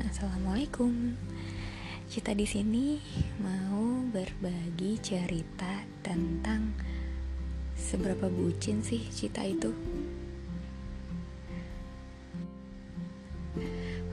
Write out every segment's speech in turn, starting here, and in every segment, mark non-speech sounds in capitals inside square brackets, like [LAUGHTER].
Assalamualaikum. Kita di sini mau berbagi cerita tentang seberapa bucin sih Cita itu.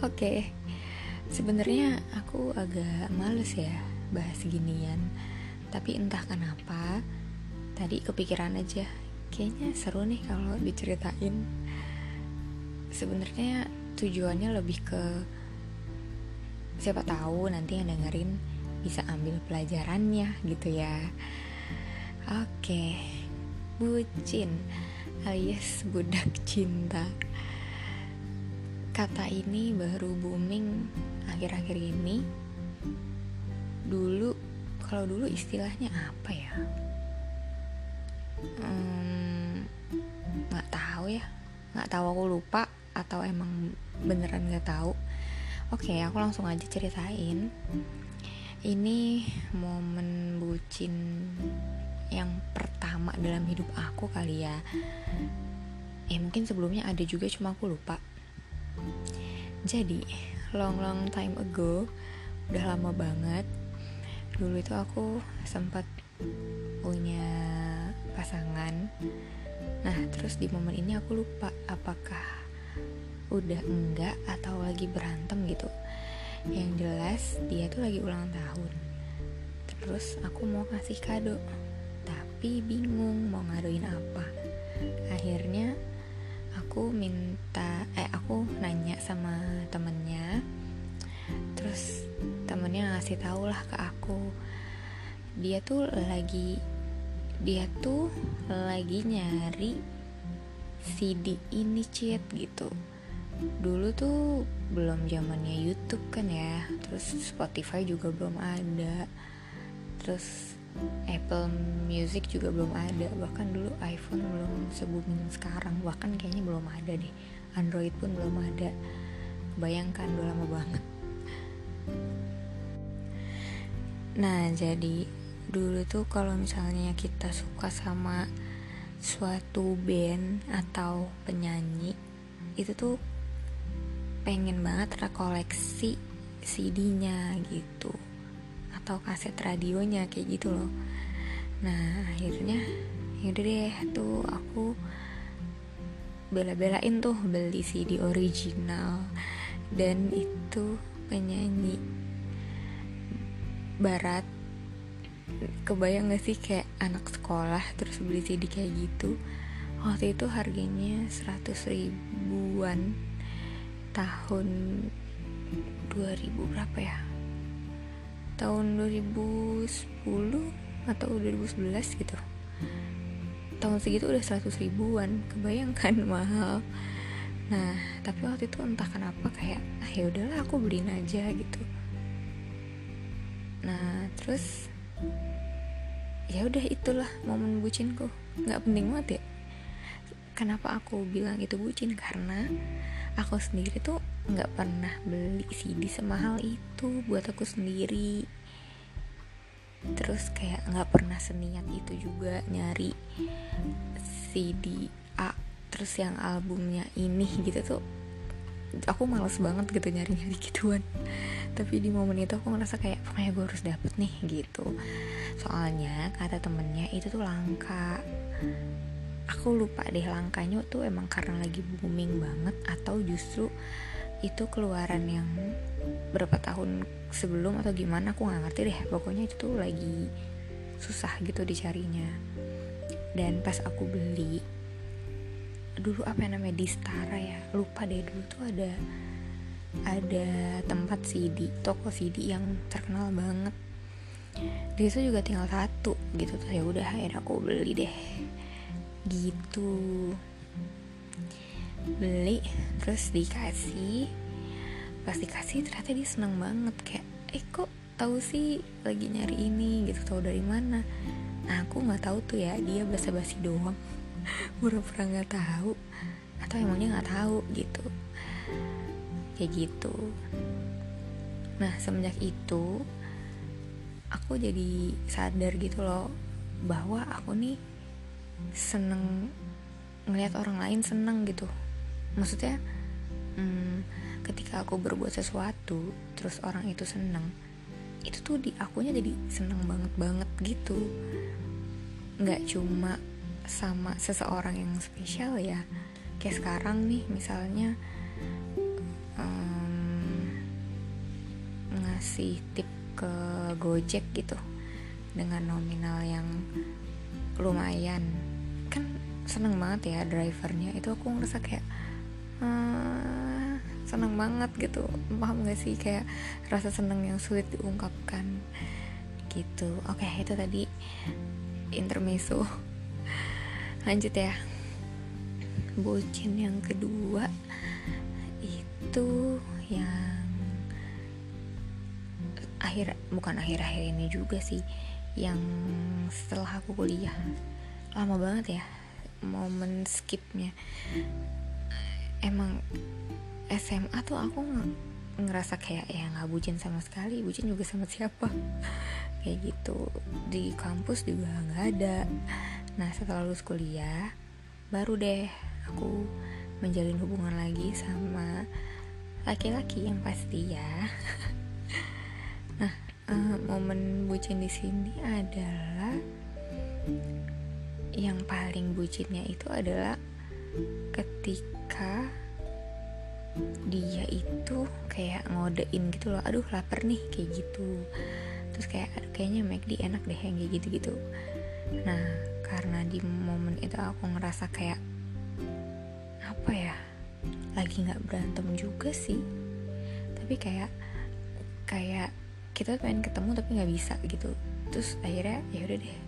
Oke, sebenarnya aku agak males ya bahas ginian. Tapi entah kenapa, tadi kepikiran aja. Kayaknya seru nih kalau diceritain. Sebenarnya tujuannya lebih ke siapa tahu nanti yang dengerin bisa ambil pelajarannya gitu ya. Oke bucin alias budak cinta. Kata ini baru booming akhir-akhir ini. Dulu kalau dulu istilahnya apa ya? Nggak hmm, tahu ya. Nggak tahu aku lupa atau emang beneran nggak tahu oke aku langsung aja ceritain. Ini momen bucin yang pertama dalam hidup aku kali ya. Eh mungkin sebelumnya ada juga cuma aku lupa. Jadi long long time ago udah lama banget dulu itu aku sempat punya pasangan. Nah terus di momen ini aku lupa apakah udah enggak atau lagi berantem gitu yang jelas dia tuh lagi ulang tahun. Terus aku mau kasih kado tapi bingung mau ngaduin apa. Akhirnya aku minta eh aku nanya sama temennya. Terus temennya ngasih tau lah ke aku dia tuh lagi dia tuh lagi nyari CD ini cheat gitu dulu tuh belum zamannya YouTube kan ya. Terus Spotify juga belum ada. Terus Apple Music juga belum ada. Bahkan dulu iPhone belum se-booming sekarang. Bahkan kayaknya belum ada deh. Android pun belum ada. Bayangkan udah lama banget. Nah jadi dulu tuh kalau misalnya kita suka sama suatu band atau penyanyi itu tuh pengen banget rekoleksi CD-nya gitu. Atau kaset radionya kayak gitu loh. Nah akhirnya yaudah deh tuh aku bela-belain tuh beli CD original. Dan itu penyanyi barat. Kebayang gak sih kayak anak sekolah terus beli CD kayak gitu? Waktu itu harganya 100 ribuan tahun 2000 berapa ya? Tahun 2010 atau 2011 gitu. Tahun segitu udah 100 ribuan kebayangkan [LAUGHS] mahal. Nah tapi waktu itu entah kenapa kayak ah ya udahlah aku beliin aja gitu. Nah terus ya udah itulah momen bucinku. Nggak penting banget ya kenapa aku bilang itu bucin karena aku sendiri tuh nggak pernah beli CD semahal itu buat aku sendiri. Terus kayak nggak pernah seniat itu juga nyari CD A terus yang albumnya ini gitu tuh. Aku males banget gitu nyari-nyari gituan. Tapi di momen itu aku ngerasa kayak pokoknya gue harus dapet nih gitu. Soalnya kata temennya itu tuh langka aku lupa deh langkanya tuh emang karena lagi booming banget atau justru itu keluaran yang berapa tahun sebelum atau gimana aku nggak ngerti deh. Pokoknya itu tuh lagi susah gitu dicarinya. Dan pas aku beli dulu apa yang namanya Distara ya lupa deh dulu tuh ada ada tempat CD toko CD yang terkenal banget. Di situ juga tinggal satu gitu tuh ya udah akhirnya aku beli deh gitu. Beli terus dikasih. Pas dikasih ternyata dia seneng banget. Kayak eh kok tahu sih lagi nyari ini? Gitu tahu dari mana? Nah aku nggak tahu tuh ya dia basa-basi doang. [LAUGHS] Pura-pura nggak tahu. Atau emangnya nggak tahu gitu. Kayak gitu. Nah semenjak itu aku jadi sadar gitu loh bahwa aku nih seneng ngelihat orang lain seneng gitu. Maksudnya hmm, ketika aku berbuat sesuatu terus orang itu seneng itu tuh di akunya jadi seneng banget banget gitu. Nggak cuma sama seseorang yang spesial ya. Kayak sekarang nih misalnya um, ngasih tip ke Gojek gitu dengan nominal yang lumayan kan seneng banget ya drivernya. Itu aku ngerasa kayak uh, seneng banget gitu. Paham gak sih? Kayak rasa seneng yang sulit diungkapkan. Gitu. Oke itu tadi intermezzo. Lanjut ya. Bucin yang kedua itu yang akhir bukan akhir-akhir ini juga sih. Yang setelah aku kuliah lama banget ya momen skipnya. Emang SMA tuh aku ngerasa kayak ya nggak bucin sama sekali bucin juga sama siapa? [LAUGHS] Kayak gitu. Di kampus juga nggak ada. Nah setelah lulus kuliah baru deh aku menjalin hubungan lagi sama laki-laki yang pasti ya. [LAUGHS] Nah uh, momen bucin di sini adalah yang paling bucinnya itu adalah ketika dia itu kayak ngodein gitu loh aduh lapar nih kayak gitu. Terus kayak kayaknya McD enak deh yang kayak gitu gitu nah karena di momen itu aku ngerasa kayak apa ya lagi nggak berantem juga sih. Tapi kayak kayak kita pengen ketemu tapi nggak bisa gitu. Terus akhirnya ya udah deh.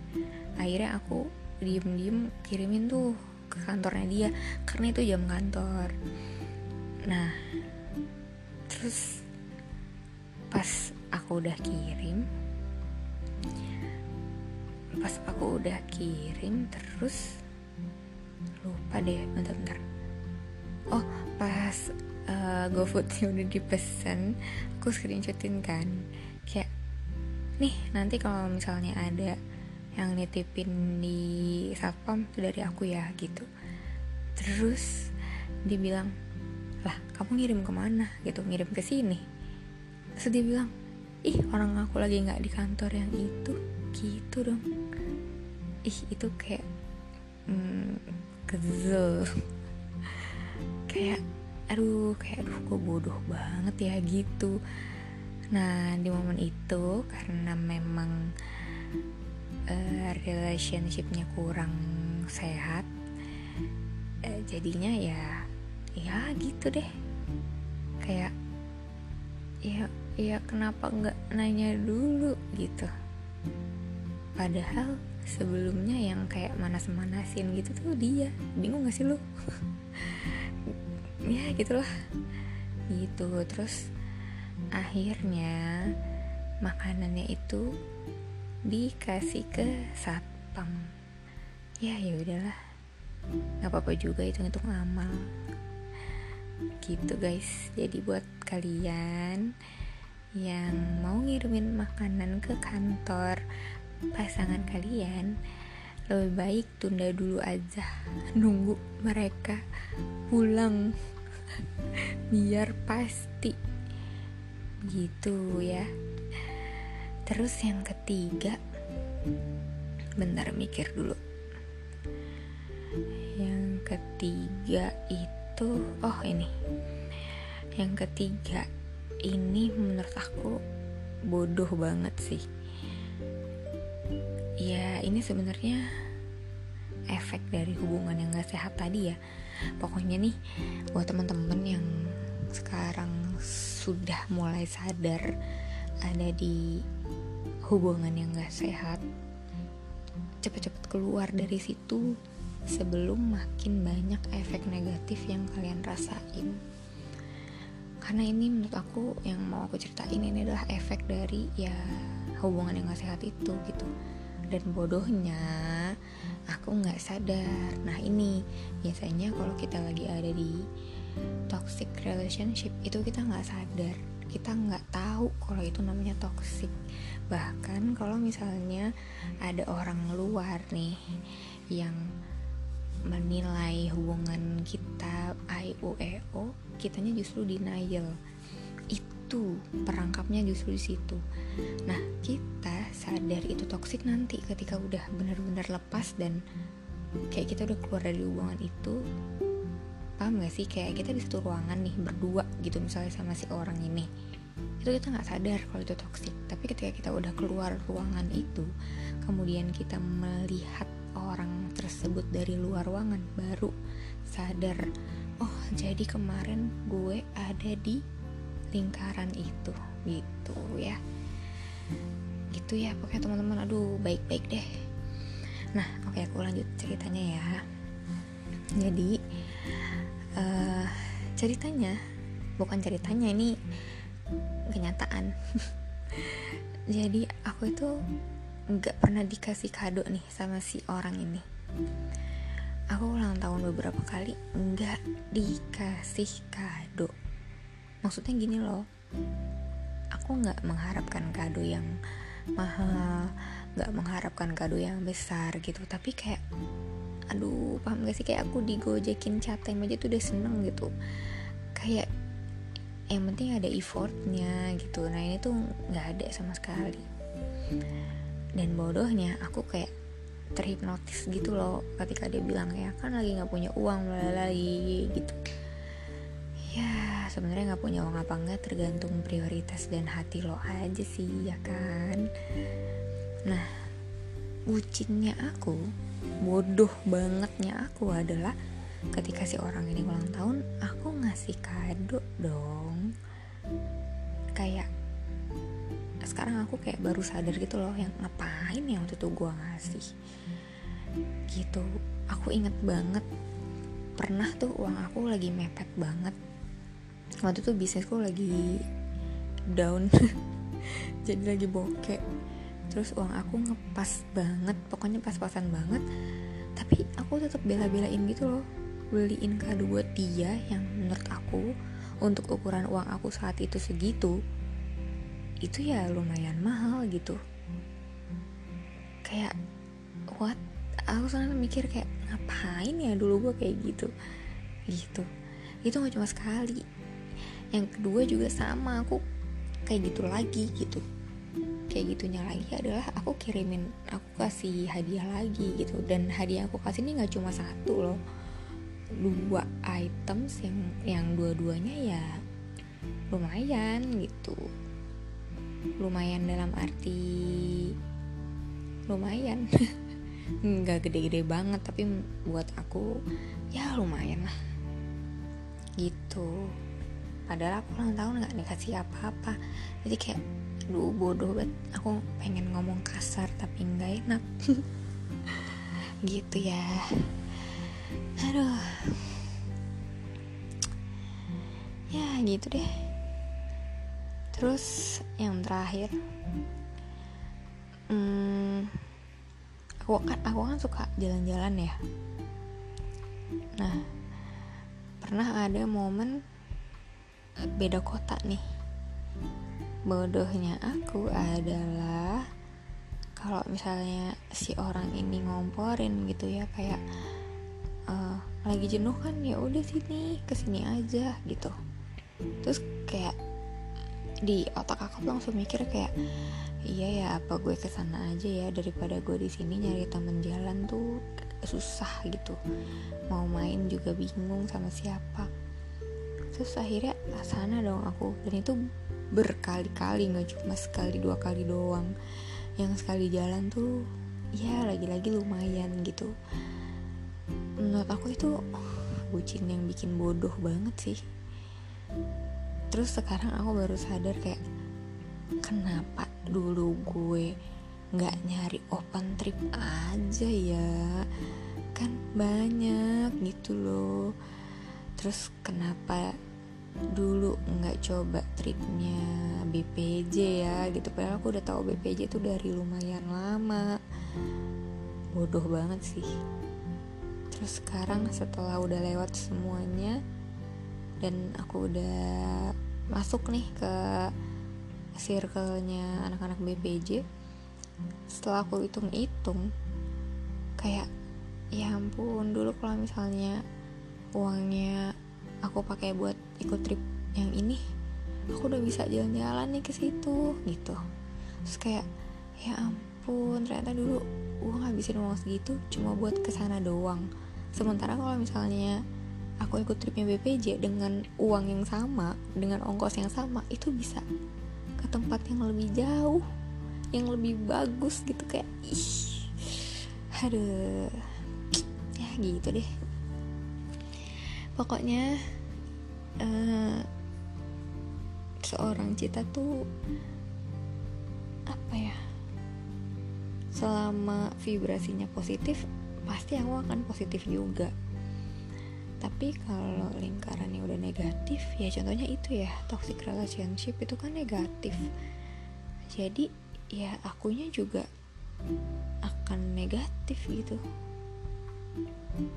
Akhirnya aku diem diem kirimin tuh ke kantornya dia karena itu jam kantor. Nah terus pas aku udah kirim pas aku udah kirim terus lupa deh bentar-bentar. Oh pas uh, GoFoodnya [LAUGHS] udah dipesan aku screenshotin kan. Kayak nih nanti kalau misalnya ada yang nitipin di satpam itu dari aku ya gitu. Terus dibilang lah kamu ngirim ke mana? Gitu ngirim ke sini. Terus dia bilang ih orang aku lagi nggak di kantor yang itu. Gitu dong. Ih itu kayak hmm, kesel. [LAUGHS] Kayak aduh kayak aduh kok bodoh banget ya gitu. Nah di momen itu karena memang uh, relationshipnya kurang sehat uh, jadinya ya ya gitu deh. Kayak ya ya kenapa nggak nanya dulu gitu. Padahal sebelumnya yang kayak manas-manasin gitu tuh dia. Bingung gak sih lo [LAUGHS] ya gitulah. Gitu terus akhirnya makanannya itu dikasih ke satpam. Ya ya udahlah. Nggak apa-apa juga itu untuk amal gitu guys. Jadi buat kalian yang mau ngirimin makanan ke kantor pasangan kalian lebih baik tunda dulu aja. Nunggu mereka pulang. [LAUGHS] Biar pasti. Gitu ya terus yang ketiga bentar mikir dulu. Yang ketiga itu oh ini. Yang ketiga ini menurut aku bodoh banget sih. Ya ini sebenarnya efek dari hubungan yang gak sehat tadi ya. Pokoknya nih buat teman-teman yang sekarang sudah mulai sadar ada di hubungan yang gak sehat cepet-cepet keluar dari situ sebelum makin banyak efek negatif yang kalian rasain. Karena ini menurut aku yang mau aku ceritain ini adalah efek dari ya hubungan yang gak sehat itu gitu. Dan bodohnya aku nggak sadar. Nah ini biasanya kalau kita lagi ada di toxic relationship itu kita nggak sadar kita nggak tahu kalau itu namanya toxic. Bahkan kalau misalnya ada orang luar nih yang menilai hubungan kita IUEO kitanya justru denial. Itu perangkapnya justru di situ. Nah kita sadar itu toksik nanti ketika udah benar-benar lepas dan kayak kita udah keluar dari hubungan itu paham gak sih? Kayak kita di satu ruangan nih berdua gitu misalnya sama si orang ini. Itu kita nggak sadar kalau itu toksik tapi ketika kita udah keluar ruangan itu kemudian kita melihat orang tersebut dari luar ruangan baru sadar oh jadi kemarin gue ada di lingkaran itu gitu ya. Gitu ya pokoknya teman-teman. Aduh baik-baik deh. Nah oke okay, aku lanjut ceritanya ya jadi uh, ceritanya bukan ceritanya ini kenyataan. [LAUGHS] Jadi aku itu nggak pernah dikasih kado nih sama si orang ini. Aku ulang tahun beberapa kali nggak dikasih kado. Maksudnya gini loh aku nggak mengharapkan kado yang mahal nggak mengharapkan kado yang besar gitu. Tapi kayak aduh paham gak sih? Kayak aku digojekin chat time aja tuh udah seneng gitu. Kayak yang penting ada effortnya gitu. Nah ini tuh nggak ada sama sekali. Dan bodohnya aku kayak terhipnotis gitu loh ketika dia bilang ya kan lagi nggak punya uang lagi gitu. Ya sebenarnya nggak punya uang apa enggak tergantung prioritas dan hati lo aja sih ya kan? Nah bucinnya aku bodoh bangetnya aku adalah ketika si orang ini ulang tahun aku ngasih kado dong. Kayak sekarang aku kayak baru sadar gitu loh yang ngapain ya waktu itu gue ngasih? Gitu. Aku inget banget pernah tuh uang aku lagi mepet banget. Waktu itu bisnisku lagi down [LAUGHS] jadi lagi bokeh terus uang aku ngepas banget pokoknya pas-pasan banget. Tapi aku tetap bela-belain gitu loh. Beliin kado buat dia yang menurut aku untuk ukuran uang aku saat itu segitu itu ya lumayan mahal gitu. Kayak what? Aku sangat mikir kayak ngapain ya dulu gue kayak gitu? Gitu. Itu gak cuma sekali. Yang kedua juga sama aku kayak gitu lagi gitu kayak gitunya lagi adalah aku kirimin aku kasih hadiah lagi gitu. Dan hadiah aku kasih ini nggak cuma satu loh. Dua items yang yang dua-duanya ya lumayan gitu. Lumayan dalam arti lumayan. [LAUGHS] Nggak gede-gede banget tapi buat aku ya lumayan lah. Gitu padahal aku ulang tahun nggak dikasih apa-apa. Jadi kayak lu bodoh banget. Aku pengen ngomong kasar tapi nggak enak. [LAUGHS] Gitu ya. Aduh. Ya gitu deh. Terus yang terakhir hmm, aku kan aku kan suka jalan-jalan ya. Nah pernah ada momen beda kota nih. Bodohnya aku adalah kalau misalnya si orang ini ngomporin gitu ya kayak uh, lagi jenuh kan ya udah sini ke sini aja gitu. Terus kayak di otak aku langsung mikir kayak iya ya apa gue ke sana aja ya daripada gue di sini nyari temen jalan tuh susah gitu. Mau main juga bingung sama siapa terus akhirnya sana dong aku. Dan itu berkali-kali nggak cuma sekali dua kali doang. Yang sekali jalan tuh ya lagi-lagi lumayan gitu. Menurut aku itu [SIGHS] bucin yang bikin bodoh banget sih. Terus sekarang aku baru sadar kayak kenapa dulu gue nggak nyari open trip aja ya? Kan banyak gitu loh. Terus kenapa dulu nggak coba tripnya BPJ ya gitu. Padahal aku udah tahu BPJ tuh dari lumayan lama. Bodoh banget sih. Terus sekarang setelah udah lewat semuanya dan aku udah masuk nih ke circle-nya anak-anak BPJ setelah aku hitung-hitung kayak ya ampun dulu kalau misalnya uangnya aku pakai buat ikut trip yang ini aku udah bisa jalan-jalan nih ke situ gitu. Terus kayak ya ampun ternyata dulu gue ngabisin uang segitu cuma buat ke sana doang. Sementara kalau misalnya aku ikut tripnya BPJ dengan uang yang sama dengan ongkos yang sama itu bisa ke tempat yang lebih jauh yang lebih bagus gitu kayak ih aduh. Ya gitu deh pokoknya uh, seorang cita tuh apa ya selama vibrasinya positif pasti aku akan positif juga. Tapi kalau lingkarannya udah negatif ya contohnya itu ya toxic relationship itu kan negatif. Jadi ya akunya juga akan negatif gitu.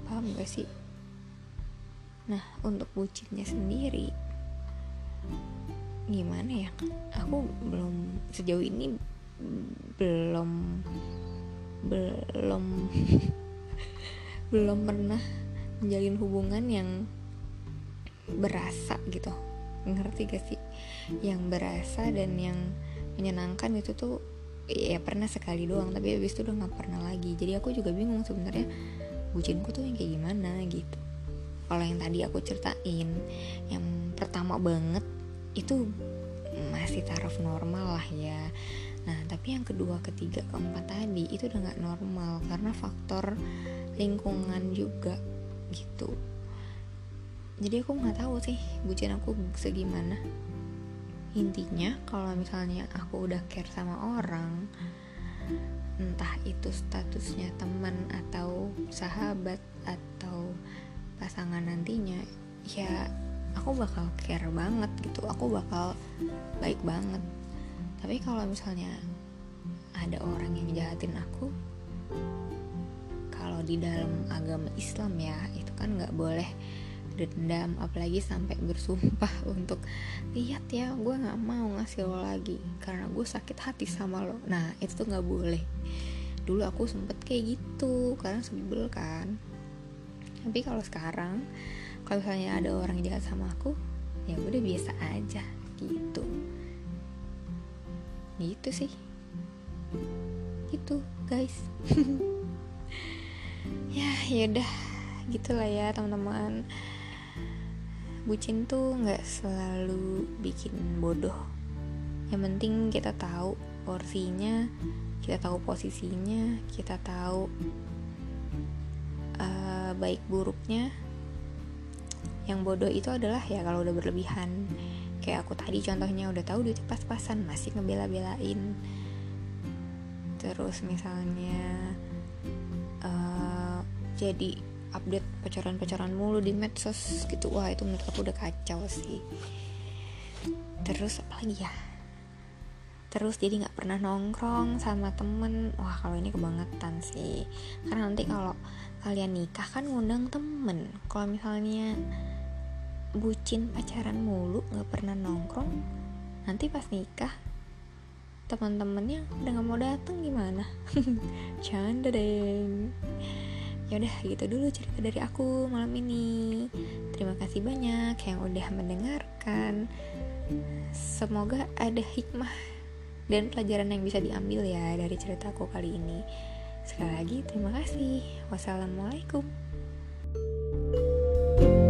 Paham gak sih nah untuk bucinnya sendiri gimana ya? Aku belum sejauh ini belum belum [LAUGHS] belum pernah menjalin hubungan yang berasa gitu. Ngerti gak sih? Yang berasa dan yang menyenangkan itu tuh ya pernah sekali doang tapi habis itu udah nggak pernah lagi. Jadi aku juga bingung sebenarnya bucinku tuh yang kayak gimana gitu kalau yang tadi aku ceritain yang pertama banget itu masih taraf normal lah ya. Nah tapi yang kedua ketiga keempat tadi itu udah nggak normal karena faktor lingkungan juga gitu. Jadi aku nggak tahu sih bucin aku segimana. Intinya kalau misalnya aku udah care sama orang entah itu statusnya teman atau sahabat atau pasangan nantinya ya aku bakal care banget gitu. Aku bakal baik banget. Tapi kalau misalnya ada orang yang jahatin aku kalau di dalam agama Islam ya itu kan nggak boleh dendam apalagi sampai bersumpah [LAUGHS] untuk lihat ya gue nggak mau ngasih lo lagi karena gue sakit hati sama lo. Nah itu tuh nggak boleh. Dulu aku sempet kayak gitu karena sebel kan tapi kalau sekarang kalau misalnya ada orang yang jahat sama aku ya udah biasa aja gitu. Gitu sih. Gitu guys. [LAUGHS] Ya yaudah gitulah ya teman-teman. Bucin tuh nggak selalu bikin bodoh. Yang penting kita tahu porsinya kita tahu posisinya kita tahu uh, baik buruknya yang bodoh itu adalah ya kalau udah berlebihan. Kayak aku tadi contohnya udah tahu duit pas-pasan masih ngebela-belain. Terus misalnya uh, jadi update pacaran-pacaran mulu di medsos gitu. Wah itu menurut aku udah kacau sih. Terus apa lagi ya? Terus jadi nggak pernah nongkrong sama temen. Wah kalau ini kebangetan sih. Karena nanti kalau kalian nikah kan ngundang temen. Kalau misalnya bucin pacaran mulu nggak pernah nongkrong nanti pas nikah teman-temannya udah nggak mau dateng gimana? [LAUGHS] Canda deh ya udah gitu dulu cerita dari aku malam ini. Terima kasih banyak yang udah mendengarkan. Semoga ada hikmah dan pelajaran yang bisa diambil ya dari ceritaku kali ini Sekali lagi, terima kasih. Wassalamualaikum. thank you